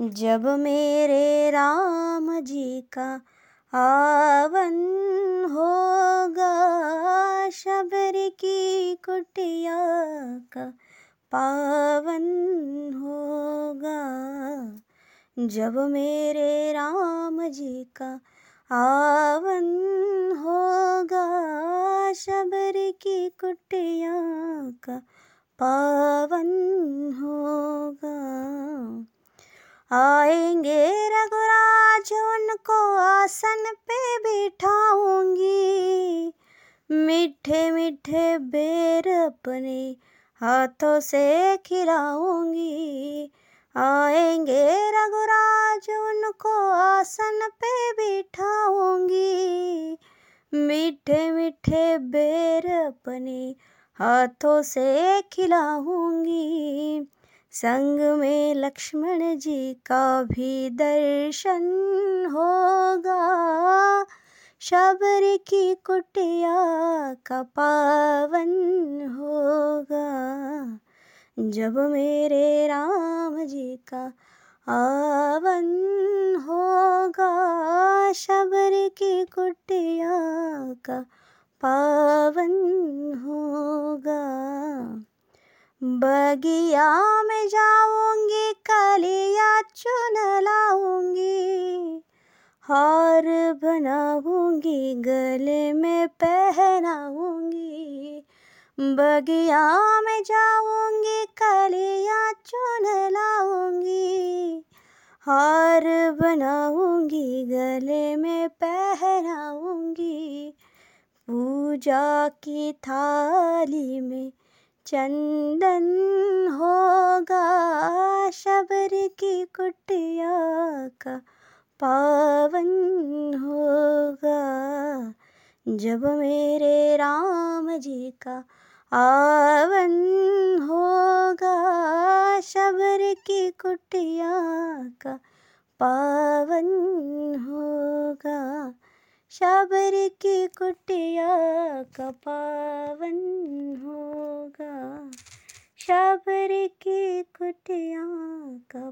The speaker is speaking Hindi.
जब मेरे राम जी का आवन होगा, शबर की कुटिया का पावन होगा। जब मेरे राम जी का आवन होगा, शबर की कुटिया का पावन होगा। आएँगे रघुराज उनको आसन पे बिठाऊँगी। मीठे मीठे बेर अपने हाथों से खिलाऊँगी। आएँगे रघुराज उनको आसन पे बिठाऊँगी। मीठे मीठे बेर अपने हाथों से खिलाऊँगी। संग में लक्ष्मण जी का भी दर्शन होगा। शबर की कुटिया का पावन होगा। जब मेरे राम जी का आवन होगा, शबर की कुटिया का पावन होगा। बगिया में जाऊँगी, कलिया चुन लाऊँगी, हार बनाऊँगी, गले में पहनाऊँगी। बगिया में जाऊँगी, कलिया चुन लाऊँगी, हार बनाऊँगी, गले में पहनाऊँगी। पूजा की थाली में चंदन होगा, शबर की कुटिया का पावन होगा। जब मेरे राम जी का आवन होगा, शबर की कुटिया का पावन होगा। शबर की कुटिया का पावन होगा शबर की कुटिया का